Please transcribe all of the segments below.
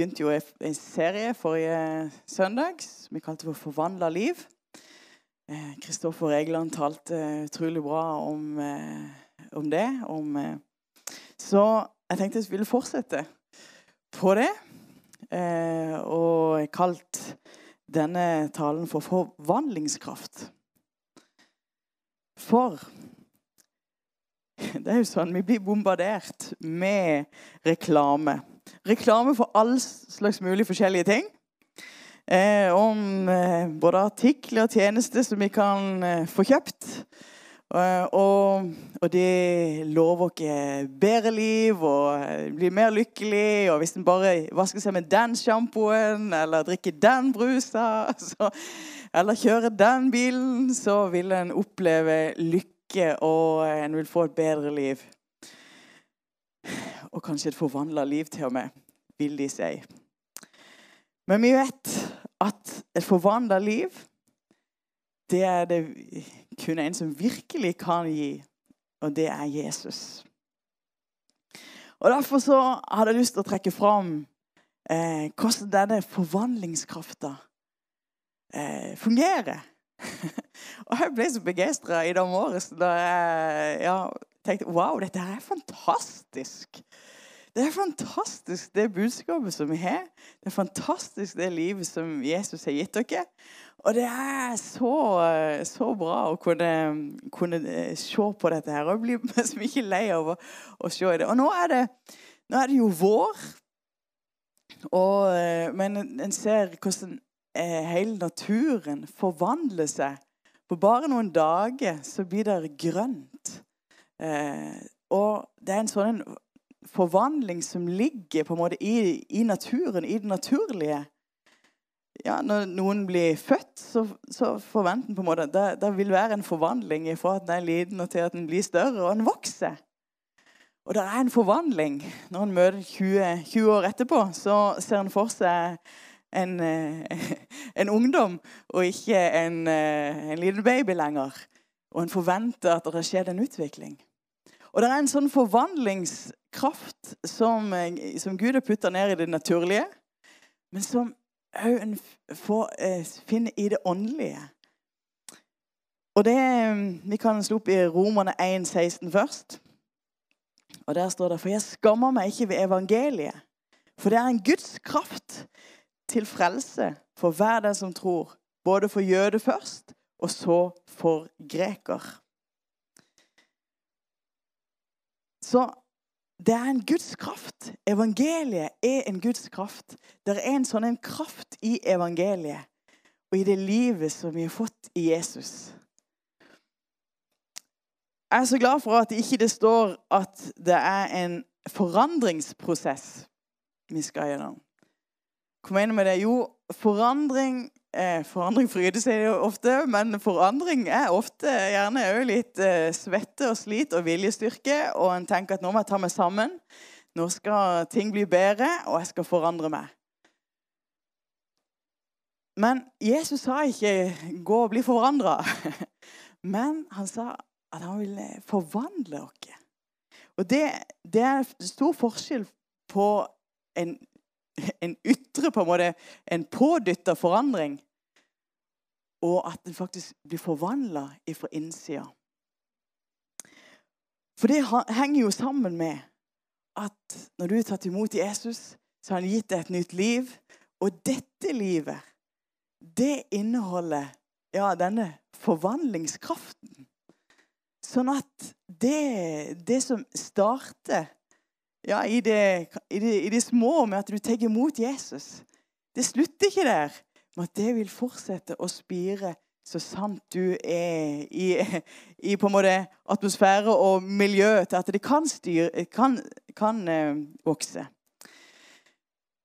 begynte jo en serie forrige søndag som vi kalte for 'Forvandla liv'. Kristoffer Egeland talte utrolig bra om, om det. Om, så jeg tenkte jeg ville fortsette på det. Og kalt denne talen for 'forvandlingskraft'. For det er jo sånn, Vi blir bombardert med reklame. Reklame for all slags mulig forskjellige ting. Eh, om eh, både artikler og tjenester som vi kan eh, få kjøpt. Eh, og, og, det lover oss bedre liv og eh, blir mer lykkelig. Og hvis en bare vasker seg med den sjampoen eller drikker den brusa, så, eller kjører den bilen, så vil en oppleve lykke og en vil få et bedre liv. Og kanskje et forvandla liv til og med, vil de si. Men vi vet at et forvandla liv, det er det kun en som virkelig kan gi, og det er Jesus. Og Derfor så hadde jeg lyst til å trekke fram eh, hvordan denne forvandlingskrafta eh, fungerer. og jeg ble så begeistra i dag morges da jeg ja, tenkte wow, dette her er fantastisk. Det er fantastisk, det budskapet som vi har. Det er fantastisk, det livet som Jesus har gitt dere. Og det er så, så bra å kunne, kunne, se på dette her. Og bli så mye lei av å, å se det. Og nå er det, nå er det jo vår. Og, men en ser hvordan eh, hele naturen forvandler seg. På bare noen dager så blir det grønt. Eh, og det er en sånn forvandling som ligger på en måte i, i naturen, i det naturlige. Ja, når noen blir født, så, så forventer en på en måte det, det vil være en forvandling fra at den er liten og til at den blir større, og den vokser. Og det er en forvandling. Når en møter 20, 20 år etterpå, så ser en for seg en, eh, en ungdom og ikke en, eh, en, liten baby lenger. Og en forventer at det har skjedd en utvikling. Og det er en sånn forvandlingskraft som, eh, som Gud har putta ned i det naturlige, men som òg en får, finner i det åndelige. Og det, Vi kan slå opp i Romerne 1, 16 først. Og Der står det For jeg skammer meg ikke ved evangeliet, for det er en Guds kraft til frelse for hver den som tror. Både for jøde først, og så for greker. Så det er en Guds kraft. Evangeliet er en Guds kraft. Det er en sånn en kraft i evangeliet og i det livet som vi har fått i Jesus. Jeg er så glad for at det ikke står at det er en forandringsprosess vi skal gjennom. Hva mener med det? Jo, forandring eh, Forandring fryder seg jo ofte, men forandring er ofte gjerne òg litt eh, svette og slit og viljestyrke. Og en tenker at nå må jeg ta meg sammen. Nå skal ting bli bedre, og jeg skal forandre meg. Men Jesus sa ikke 'gå og bli forandra'. Men han sa at han ville forvandle oss. Og det, det er stor forskjell på en en ytre på en måte, en pådytta forandring, og at den faktisk blir forvandla fra innsida. For det henger jo sammen med at når du er tatt imot Jesus, så har han gitt deg et nytt liv. Og dette livet, det inneholder ja, denne forvandlingskraften. Sånn at det, det som starter ja, i, det, i, det, i det små med at du tar imot Jesus. Det slutter ikke der, men at det vil fortsette å spire så sant du er i, i på en måte atmosfære og miljø til at det kan, styre, kan, kan eh, vokse.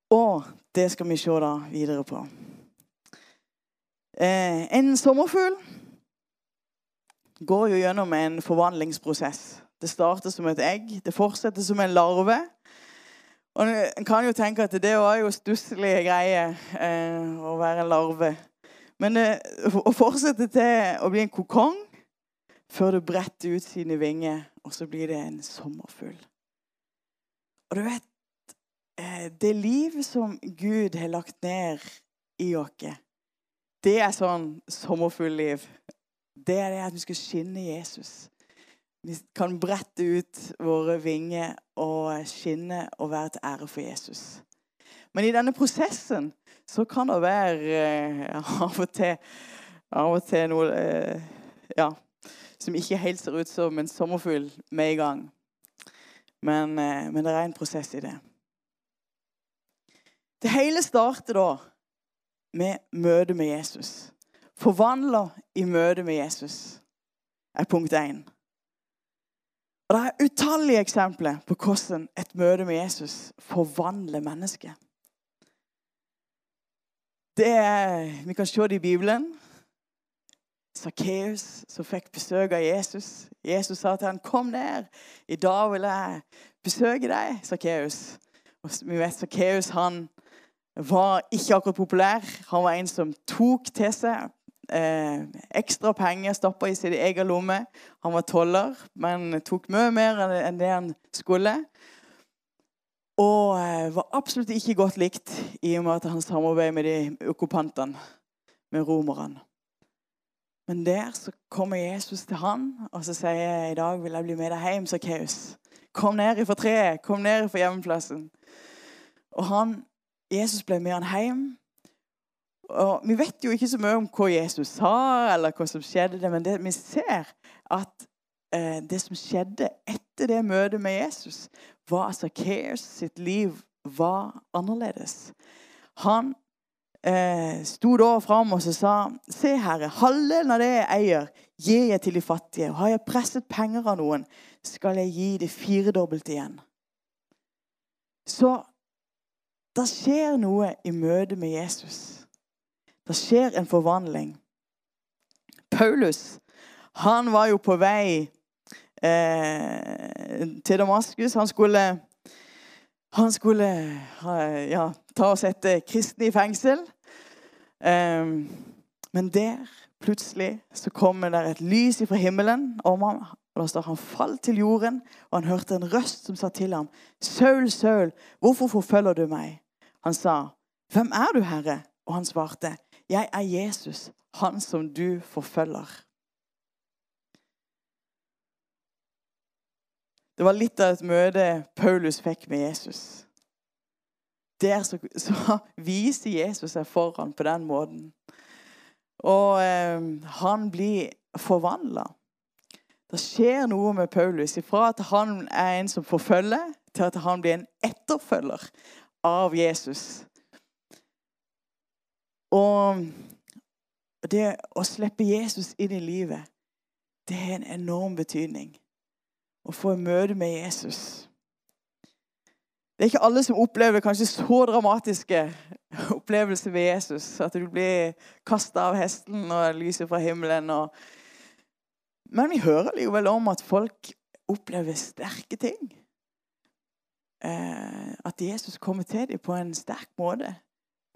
Og det skal vi se da videre på. Eh, en sommerfugl går jo gjennom en forvandlingsprosess. Det starter som et egg, det fortsetter som en larve. Og En kan jo tenke at det var jo stusslige greier eh, å være en larve. Men eh, å fortsette til å bli en kokong før det bretter ut sine vinger, og så blir det en sommerfugl. Og du vet eh, det livet som Gud har lagt ned i oss, det er sånn sommerfull-liv. Det er det at vi skal skinne Jesus. Vi kan brette ut våre vinger og skinne og være til ære for Jesus. Men i denne prosessen så kan det være eh, av og til, av og til noe eh, ja, som ikke helt ser ut som en sommerfugl med i gang. Men, eh, men det er en prosess i det. Det hele starter da med møtet med Jesus. Forvandler i møte med Jesus er punkt én. Og Det er utallige eksempler på hvordan et møte med Jesus forvandler mennesket. Det er, Vi kan se det i Bibelen. Sakkeus som fikk besøk av Jesus. Jesus sa til ham, 'Kom ned. I dag vil jeg besøke deg, Sakkeus.' Vi vet Sakkeus han var ikke akkurat populær. Han var en som tok til seg eh, ekstra penger, stoppa i sin egen lomme. Han var toller, men tok mye mer enn det han skulle. Og eh, var absolutt ikke godt likt i og med at han samarbeidet med de okkupantene, med romerne. Men der så kommer Jesus til han, og så sier jeg, i dag vil jeg bli med deg hjem, Sakkeus. Kom ned ifra treet, kom ned ifra hjemmeplassen. Og han Jesus ble med han hjem. Og Vi vet jo ikke så mye om hva Jesus sa, eller hva som skjedde, men det, vi ser at eh, det som skjedde etter det møtet med Jesus, var at Sakkeus sitt liv var annerledes. Han eh, sto da fram og sa Se, Herre, halvdelen av det jeg eier, gir jeg til de fattige. Og har jeg presset penger av noen, skal jeg gi det firedobbelt igjen. Så det skjer noe i møte med Jesus. Det skjer en forvandling. Paulus han var jo på vei eh, til Damaskus. Han skulle, han skulle ja, ta og sette kristne i fengsel. Eh, men der, plutselig, så kommer det et lys fra himmelen om ham. Og da står Han falt til jorden, og han hørte en røst som sa til ham, 'Saul, Saul, hvorfor forfølger du meg?' Han sa, 'Hvem er du, Herre?' Og han svarte, 'Jeg er Jesus, han som du forfølger.' Det var litt av et møte Paulus fikk med Jesus. Der så, så viser Jesus seg foran på den måten. Og eh, han blir forvandla. Det skjer noe med Paulus. Fra at han er en som forfølger, til at han blir en etterfølger av Jesus. Og det å slippe Jesus inn i livet, det har en enorm betydning. Å få møte med Jesus. Det er ikke alle som opplever kanskje så dramatiske opplevelser ved Jesus. At du blir kasta av hesten og lyset fra himmelen. Og... Men vi hører likevel om at folk opplever sterke ting eh, at Jesus kommer til dem på en sterk måte.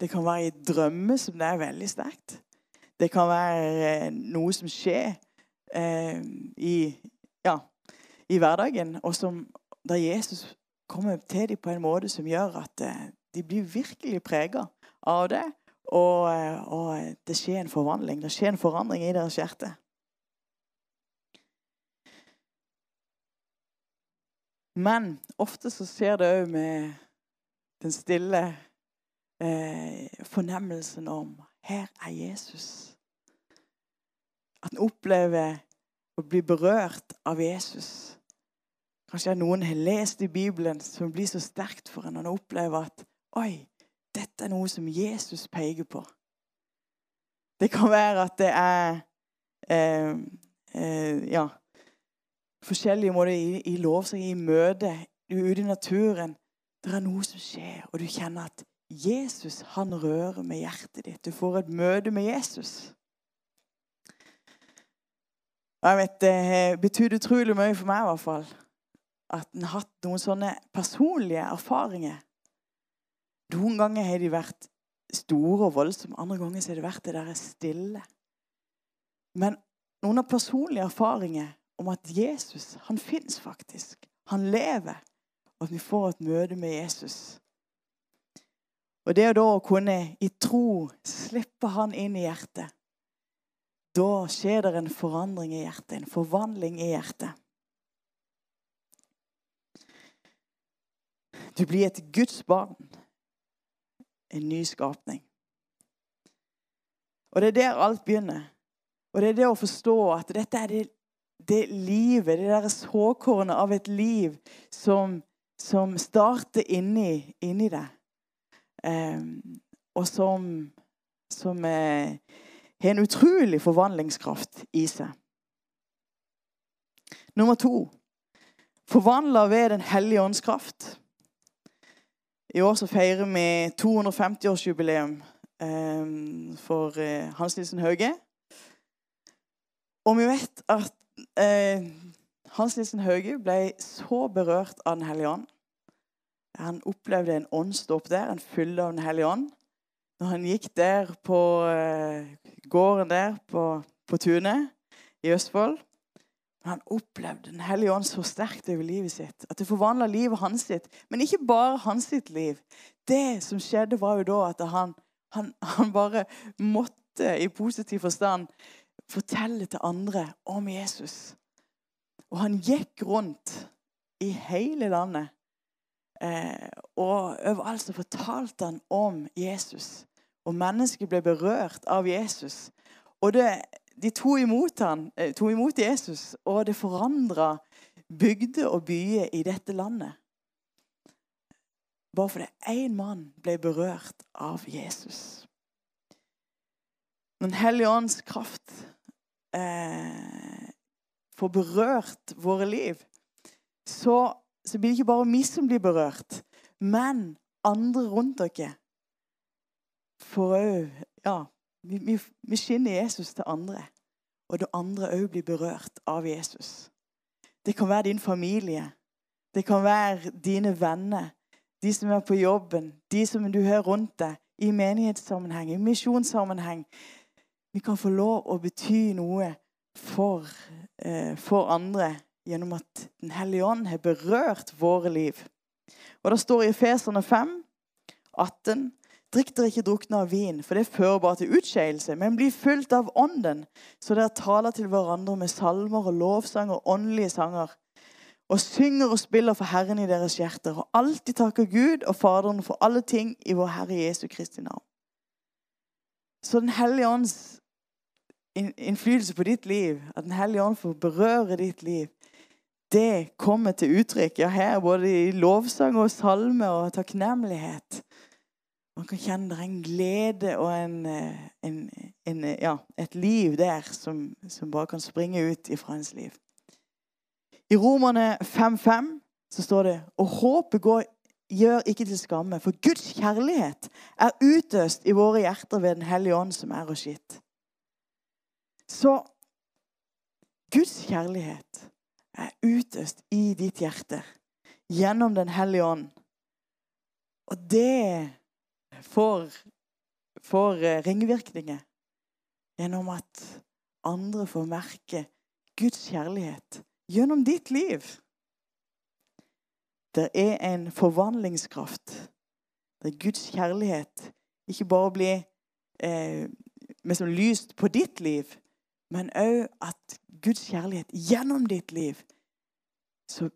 Det kan være i drømmer som det er veldig sterkt. Det kan være eh, noe som skjer eh, i, ja, i hverdagen, og som da Jesus kommer til dem på en måte som gjør at eh, de blir virkelig prega av det. Og, eh, og, det skjer en forvandling. Det skjer en forandring i deres hjerte. Men ofte så skjer det òg med den stille eh, fornemmelsen om her er Jesus. At en opplever å bli berørt av Jesus. Kanskje noen har lest i Bibelen som blir så sterkt for en, og en opplever at Oi, dette er noe som Jesus peker på. Det kan være at det er eh, eh, Ja forskjellige måter i, i lovsang, i møte, ute i naturen. Det er noe som skjer, og du kjenner at Jesus han rører med hjertet ditt. Du får et møte med Jesus. Jeg vet, Det betyr utrolig mye for meg i hvert fall. At en har hatt noen sånne personlige erfaringer. Noen ganger har de vært store og voldsomme, andre ganger har det vært det der stille. Men noen av personlige erfaringer om at Jesus han fins faktisk. Han lever. Og at vi får et møte med Jesus. Og det å da kunne i tro slippe han inn i hjertet, da skjer det en forandring i hjertet, en forvandling i hjertet. Du blir et Guds barn, en ny skapning. Og det er der alt begynner. Og det er det å forstå at dette er det, det livet, det der såkornet av et liv som, som starter inni, inni deg. Og som, som uh, har en utrolig forvandlingskraft i seg. Nummer to forvandla ved Den hellige ånds kraft. I år så feirer vi 250-årsjubileum um, for uh, Hans Nilsen Hauge. Og vi vet at uh, Hans Nilsen Hauge ble så berørt av Den hellige ånd. Han opplevde en åndsdåp der, en fylle av Den hellige ånd. Når han gikk der på uh, gården der på, på tunet i Østfold han opplevde Den hellige ånd så sterkt over livet sitt. At det forvandla livet hans sitt. Men ikke bare hans sitt liv. Det som skjedde, var jo da at han, han, han bare måtte i positiv forstand fortelle til andre om Jesus. Og han gikk rundt i hele landet. Eh, og overalt så fortalte han om Jesus. Og mennesket ble berørt av Jesus. Og det, de tok imot, han, eh, tog imot Jesus, og det forandra bygder og byer i dette landet. Bare fordi én mann ble berørt av Jesus. Den hellige ånds kraft eh, får berørt våre liv, så, så, blir det ikke bare vi som blir berørt, men andre rundt dere For òg ja, vi, vi, vi skinner Jesus til andre, og det andre òg blir berørt av Jesus. Det kan være din familie. Det kan være dine venner, de som er på jobben, de som du hører rundt deg, i menighetssammenheng, i misjonssammenheng. Vi kan få lov å bety noe for, eh, for andre gjennom at Den hellige ånd har berørt våre liv. Og Det står i Efeserne 5, 18 Drikk dere ikke drukne av vin, for det fører bare til utskeielse, men bli fulgt av Ånden, så dere taler til hverandre med salmer og lovsanger og åndelige sanger. Og synger og spiller for Herren i deres hjerter, og alltid takker Gud og Faderen for alle ting i vår Herre Jesu Kristi navn. Så Den hellige ånds innflytelse på ditt liv, at Den hellige ånd får berøre ditt liv, det kommer til uttrykk ja, her, både i lovsang og salme og takknemlighet. Man kan kjenne det er en glede og en, eh, en, en, ja, et liv der som, som, bare kan springe ut ifra ens liv. I Romerne 5,5 så står det Og håpet går, gjør ikke til skamme, for Guds kjærlighet er utøst i våre hjerter ved Den hellige ånd, som er oss gitt. Så Guds kjærlighet er utøst i ditt hjerte gjennom Den hellige ånd. Og det får, får eh, ringvirkninger gjennom at andre får merke Guds kjærlighet gjennom ditt liv. Det er en forvandlingskraft der Guds kjærlighet ikke bare blir eh, liksom lyst på ditt liv, men òg at Guds kjærlighet gjennom ditt liv så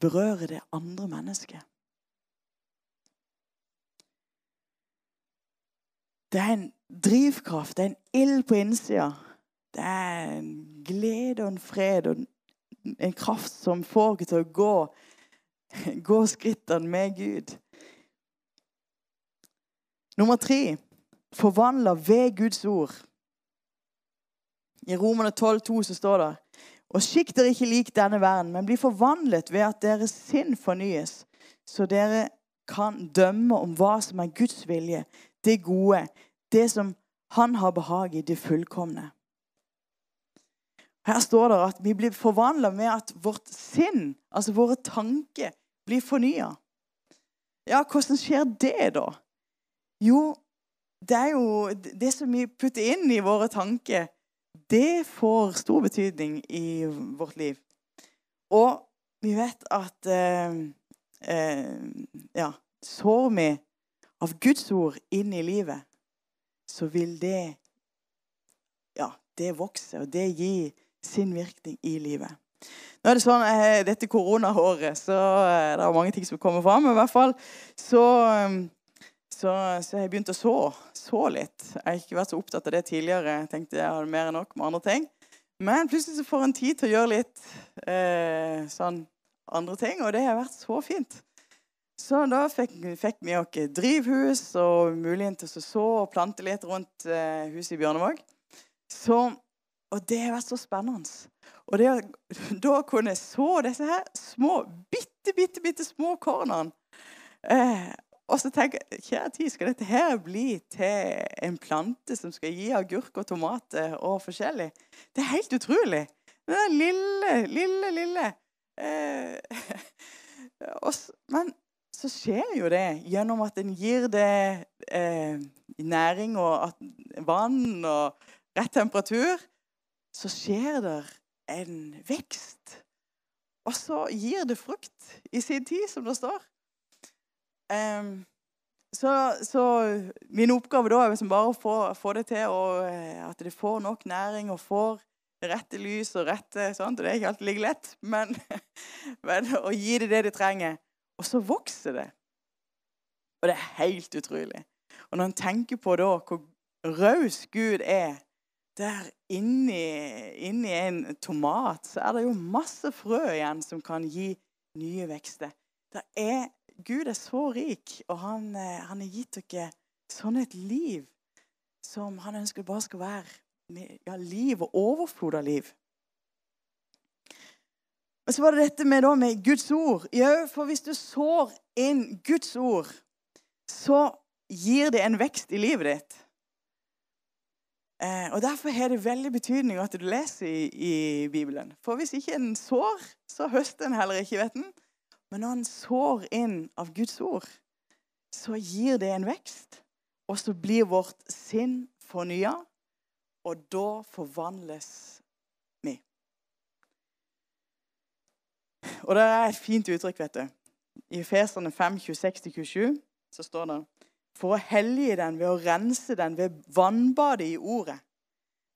berører det andre mennesker. Det er en drivkraft, det er en ild på innsida. Det er en glede og en fred og en kraft som får oss til å gå, gå skrittene med Gud. Nummer tre forvandler ved Guds ord. I Romerne 12,2 så står det Og skikk dere ikke lik denne verden, men bli forvandlet ved at deres sinn fornyes, så dere kan dømme om hva som er Guds vilje, det gode, det som han har behag i, det fullkomne. Her står det at vi blir forvandla med at vårt sinn, altså våre tanker, blir fornya. Ja, hvordan skjer det, da? Jo, det er jo det som vi putter inn i våre tanker, det får stor betydning i vårt liv. Og vi vet at eh, eh, Ja, sår vi av Guds ord inn i livet, så vil det ja, det vokse, og det gir sin virkning i livet. Nå er det sånn, eh, Dette koronaåret så eh, det er mange ting som kommer fram. I hvert fall så, eh, så, så jeg begynt å så, så litt. Jeg har ikke vært så opptatt av det tidligere. Jeg tenkte jeg hadde mer enn nok med andre ting. Men plutselig så får en tid til å gjøre litt eh, sånn andre ting, og det har vært så fint. Så da fikk, fikk vi oss drivhus og muligheten til å så og plante litt rundt eh, huset i Bjørnevåg. Så, og det har vært så spennende. Og det, da kunne jeg så disse her små, bitte, bitte, bitte små kornene. Eh, og så tenker jeg kjære tid, skal dette her bli til en plante som skal gi agurk og tomater og forskjellig? Det er helt utrolig. Det er lille, lille, lille eh, også, Men så skjer jo det gjennom at en gir det eh, næring og at, vann og rett temperatur. Så skjer det en vekst. Og så gir det frukt i sin tid, som det står. Um, så, så, min oppgave da er liksom bare å få, få det til, og eh, at de får nok næring og får rette lys og rette sånt. Det er ikke alltid like lett, men, men å gi det det de trenger. Og så vokser det. Og det er helt utrolig. Og når en tenker på da hvor raus Gud er der inni, inni, en tomat så er det jo masse frø igjen som kan gi nye vekster. Det Er, Gud er så rik, og han, eh, han har gitt dere sånn et liv som han ønsker bare skal være ja, liv og overflod av liv. Men så var det dette med, da, med Guds ord. Ja, for hvis du sår inn Guds ord, så gir det en vekst i livet ditt. Eh, og Derfor har det veldig betydning at du leser i, i, Bibelen. For hvis ikke en sår, så høster en heller ikke. vet en. Men når en sår inn av Guds ord, så gir det en vekst. Og så blir vårt sinn fornya, og da forvandles vi. Og det er et fint uttrykk, vet du. I Feserne 5, 26-27 så står det for å hellige den ved å rense den ved vannbadet i ordet,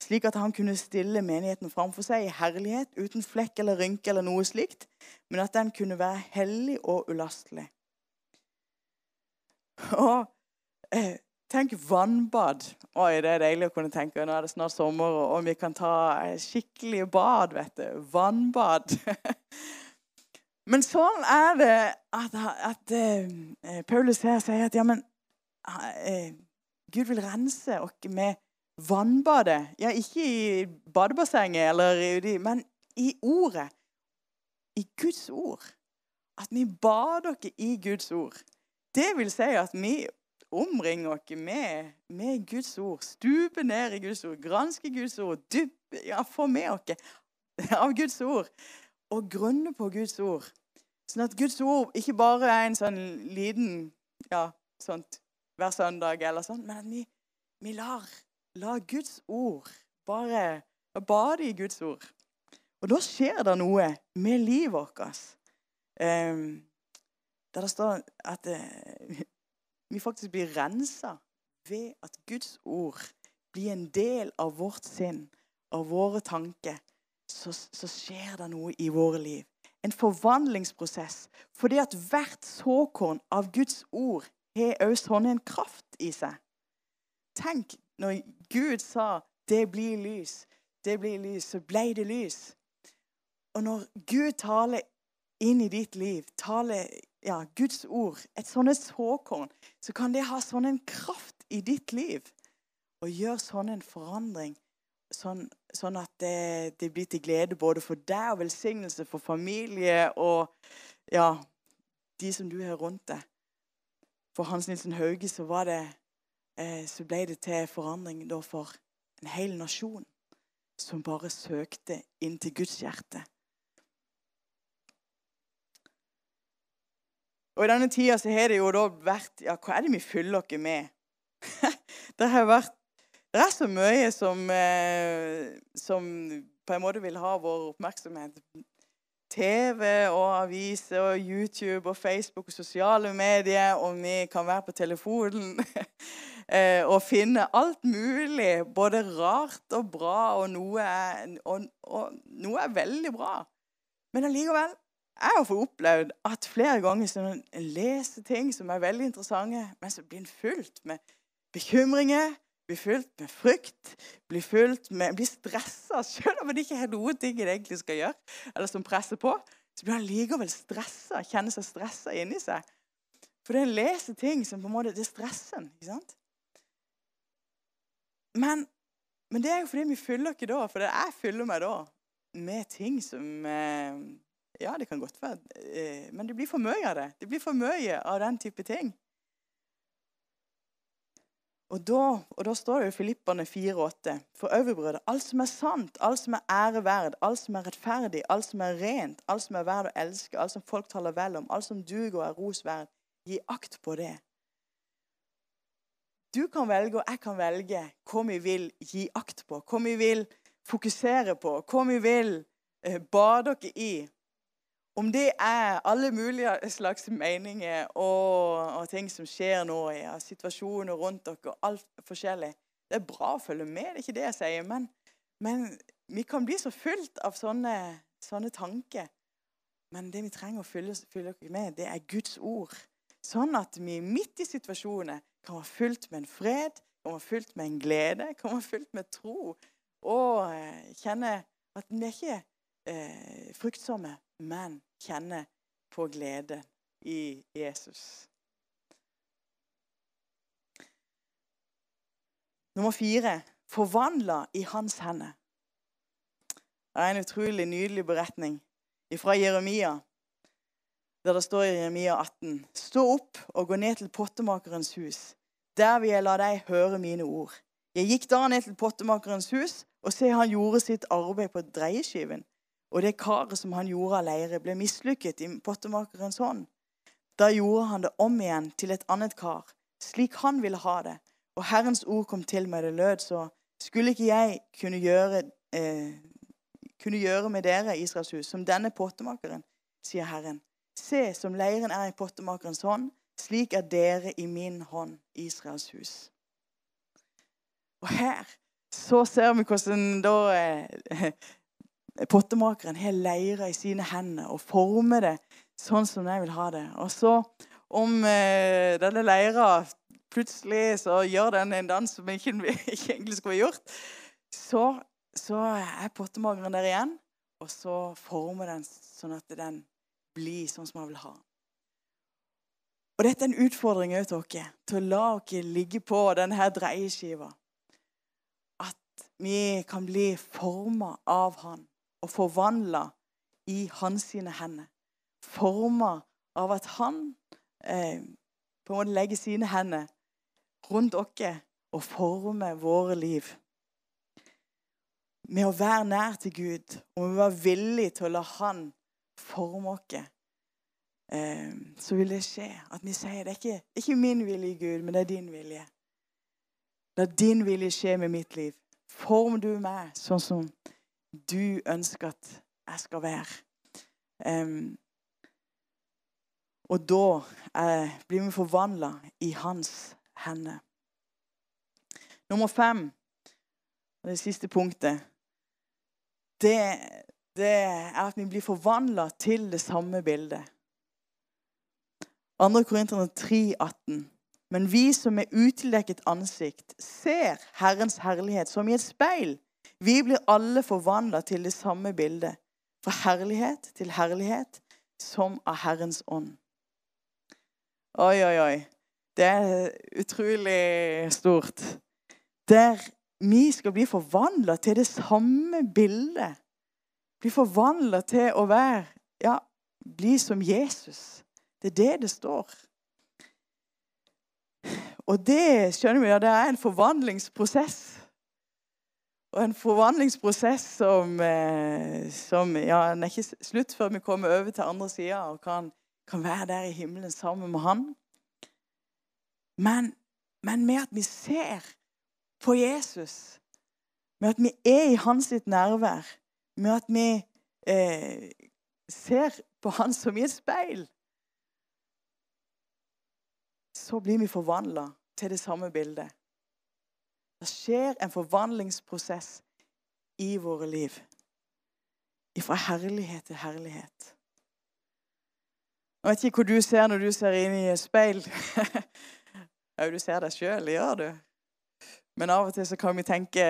slik at han kunne stille menigheten framfor seg i herlighet uten flekk eller rynke eller noe slikt, men at den kunne være hellig og ulastelig. Og eh, Tenk vannbad. Oi, det er deilig å kunne tenke. Nå er det snart sommer, og vi kan ta skikkelig bad, vet du. Vannbad. Men sånn er det at, at uh, Paulus her sier at ja, men Eh, Gud vil rense oss med vannbadet. Ja, ikke i badebassenget, eller, i, men i ordet. I Guds ord. At vi bader oss i Guds ord. Det vil si at vi omringer oss med, med, Guds ord. Stuper ned i Guds ord, gransker Guds ord, dypper, ja, får med oss av Guds ord. Og grunner på Guds ord. Sånn at Guds ord ikke bare er en sånn liten ja, sånt hver søndag, eller sånn, men at vi, vi lar, lar, Guds ord bare bade i Guds ord. Og da skjer det noe med livet vårt. Um, der det står at uh, vi faktisk blir rensa ved at Guds ord blir en del av vårt sinn, av våre tanker. Så, så skjer det noe i våre liv. En forvandlingsprosess. Fordi at hvert såkorn av Guds ord har også sånn en kraft i seg. Tenk når Gud sa 'det blir lys', det blir lys, så ble det lys. Og når Gud taler inn i ditt liv, taler ja, Guds ord, et sånt såkorn, så kan det ha sånn en kraft i ditt liv og gjøre sånn en forandring. Sånn, sånn at det, det, blir til glede både for deg og velsignelse for familie og ja, de som du har rundt deg for Hans Nilsen Hauge så, var det, så ble det til forandring for en hel nasjon som bare søkte inn til Guds hjerte. Og I denne tida så har det jo da vært Ja, hva er det vi fyller oss med? det har vært det er så mye som, eh, som, på en måte vil ha vår oppmerksomhet. TV og aviser og YouTube og Facebook og sosiale medier, og vi kan være på telefonen eh, og finne alt mulig, både rart og bra, og noe er, og, og noe er veldig bra. Men allikevel jeg har fått opplevd at flere ganger som en leser ting som er veldig interessante, men så blir en fulgt med bekymringer, blir fylt med frykt, blir fylt med, blir stressa selv om det ikke har noen ting en egentlig skal gjøre, eller som presser på. Så blir han likevel stressa, kjenner seg stressa inni seg. For det en leser ting som på en måte det er stressen. ikke sant? Men, men, det er jo fordi vi fyller ikke da, for jeg fyller meg da med ting som eh, Ja, det kan godt være eh, Men det blir for mye av det. Det blir for mye av den type ting. Og da, og da står det i Filippane 4,8.: For øverbrødre, alt som er sant, alt som er æreverd, alt som er rettferdig, alt som er rent, alt som er verd å elske, alt som folk taler vel om, alt som duger og er ros verd, gi akt på det. Du kan velge, og jeg kan velge, hva vi vil gi akt på, hva vi vil fokusere på, hva vi vil eh, bade dere i. Om det er alle mulige slags meninger og, og ting som skjer nå, ja, situasjoner rundt dere, alt forskjellig Det er bra å følge med, det er ikke det jeg sier. Men, men vi kan bli så fylt av sånne, sånne, tanker. Men det vi trenger å fylle, fylle dere med, det er Guds ord. Sånn at vi midt i situasjoner kan være fylt med en fred, kan være fylt med en glede, kan være fylt med tro. Og eh, kjenne at vi er ikke eh, fruktsomme, men kjenne på glede i Jesus. Nummer fire forvandla i hans hender. Det er en utrolig nydelig beretning fra Jeremia, der det står i Jeremia 18.: Stå opp og gå ned til pottemakerens hus. Der vil jeg la deg høre mine ord. Jeg gikk da ned til pottemakerens hus, og se han gjorde sitt arbeid på dreieskiven. Og det karet som han gjorde av leire, ble mislykket i pottemakerens hånd. Da gjorde han det om igjen til et annet kar, slik han ville ha det. Og Herrens ord kom til meg, det lød så. Skulle ikke jeg kunne gjøre, eh, kunne gjøre med dere, Israels hus, som denne pottemakeren, sier Herren. Se, som leiren er i pottemakerens hånd, slik er dere i min hånd, Israels hus. Og her så ser vi hvordan da eh, pottemakeren har leira i sine hender og former det sånn som jeg vil ha det. Og så, om eh, denne leira plutselig så gjør den en dans som ikke, ikke egentlig skulle ha gjort, så, så er pottemakeren der igjen, og så former den sånn at den blir sånn som man vil ha. Og Dette er en utfordring til dere, til å la dere ligge på denne dreieskiva. At vi kan bli forma av Han og forvandla i hans sine hender. Forma av at han eh, på en måte legger sine hender rundt oss og former våre liv. Med å være nær til Gud og med å være villig til å la Han forme oss, eh, så vil det skje at vi sier det er ikke, ikke min vilje, Gud, men det er din vilje. La din vilje skje med mitt liv. Form du meg sånn som du ønsker at jeg skal være. Um, og da eh, blir vi forvandla i hans hender. Nummer fem, det siste punktet, det, det er at vi blir forvandla til det samme bildet. 2. Korinterne 3, 18. Men vi som er utildekket ansikt ser Herrens herlighet som i et speil, vi blir alle forvandla til det samme bildet. Fra herlighet til herlighet, som av Herrens ånd. Oi, oi, oi. Det er utrolig stort. Der vi skal bli forvandla til det samme bildet. Bli forvandla til å være Ja, bli som Jesus. Det er det det står. Og det skjønner vi, ja, det er en forvandlingsprosess. Og en forvandlingsprosess som, eh, som ja, er ikke slutt før vi kommer over til andre sida og kan, kan, være der i himmelen sammen med Han. Men, men, med at vi ser på Jesus, med at vi er i hans sitt nærvær, med at vi eh, ser på han som i et speil, så blir vi forvandla til det samme bildet. Det skjer en forvandlingsprosess i våre liv. Fra herlighet til herlighet. Jeg vet ikke hvor du ser når du ser inn i speil. Au, du ser deg sjøl, gjør du? Men av og til så kan vi tenke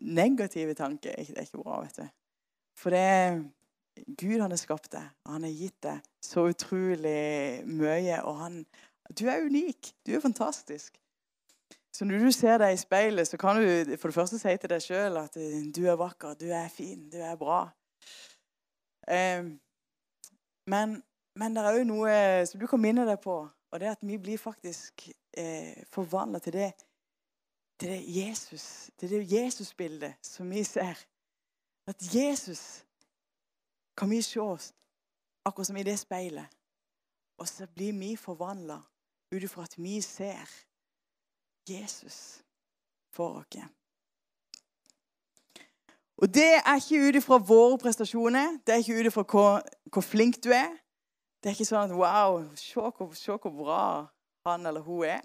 negative tanker. Det er ikke bra, vet du. For det er Gud han har skapt deg, og han har gitt deg så utrolig mye. Og han Du er unik. Du er fantastisk. Så når du ser deg i speilet, så kan du for det første si til deg sjøl at du er vakker, du er fin, du er bra. men, men det er òg noe som du kan minne deg på, og det er at vi blir faktisk eh, forvandla til det til det Jesus, til det Jesusbildet som vi ser. At Jesus kan vi se oss akkurat som i det speilet. Og så blir vi forvandla ut ifra at vi ser Jesus for oss. Og det er ikke ut ifra våre prestasjoner, det er ikke ut ifra hvor, hvor, flink du er. Det er ikke sånn at Wow, se hvor, se hvor bra han eller hun er.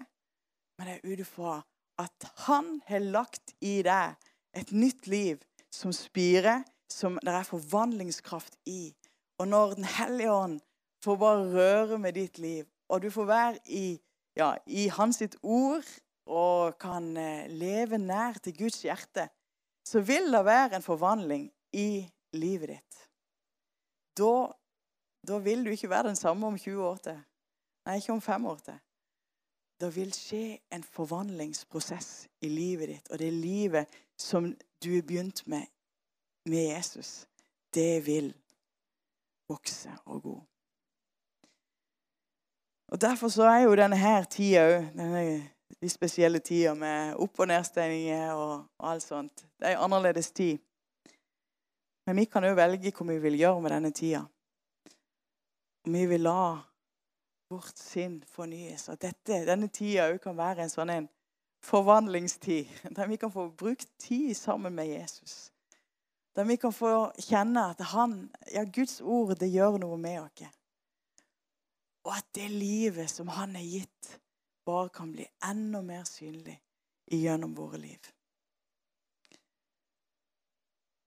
Men det er ut ifra at han har lagt i deg et nytt liv som spirer, som det er forvandlingskraft i. Og når Den hellige ånd får bare røre med ditt liv, og du får være i, ja, i hans sitt ord og kan eh, leve nær til Guds hjerte, så vil det være en forvandling i livet ditt. Da, da vil du ikke være den samme om 20 år til. Nei, ikke om fem år til. Det vil skje en forvandlingsprosess i livet ditt. Og det livet som du har begynt med med Jesus, det vil vokse og gå. Og Derfor så er jo denne her tida òg, de spesielle tider med opp- og nedstengninger og, og alt sånt, det er en annerledes tid. Men vi kan jo velge hva vi vil gjøre med denne tida. Vi vil la vårt sinn fornyes. At dette, denne tida òg kan være en sånn en forvandlingstid. Der vi kan få brukt tid sammen med Jesus. Der vi kan få kjenne at han, ja, Guds ord det gjør noe med oss. Og at det livet som han har gitt, bare kan bli enda mer synlig gjennom våre liv.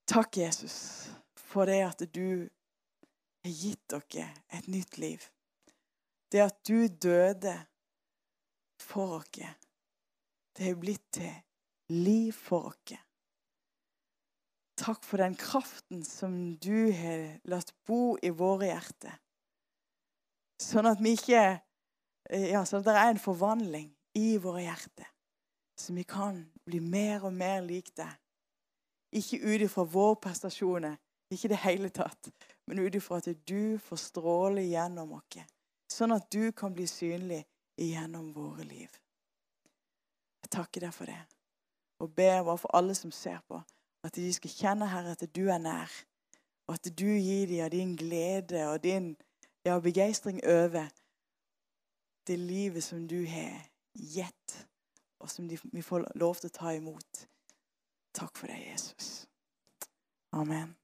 Takk, Jesus, for det at du har gitt dere et nytt liv. Det at du døde for dere, det har blitt til liv for dere. Takk for den kraften som du har latt bo i våre hjerter. Sånn at vi ikke Ja, sånn at det er en forvandling i våre hjerter. Så vi kan bli mer og mer lik deg. Ikke ut ifra våre prestasjoner, ikke i det hele tatt, men ut ifra at du får stråle gjennom oss. Sånn at du kan bli synlig gjennom våre liv. Jeg takker deg for det, og ber bare for alle som ser på. At de skal kjenne, Herre, at du er nær. Og at du gir dem av din glede og din ja, begeistring over det livet som du har gitt, og som vi får lov til å ta imot. Takk for det, Jesus. Amen.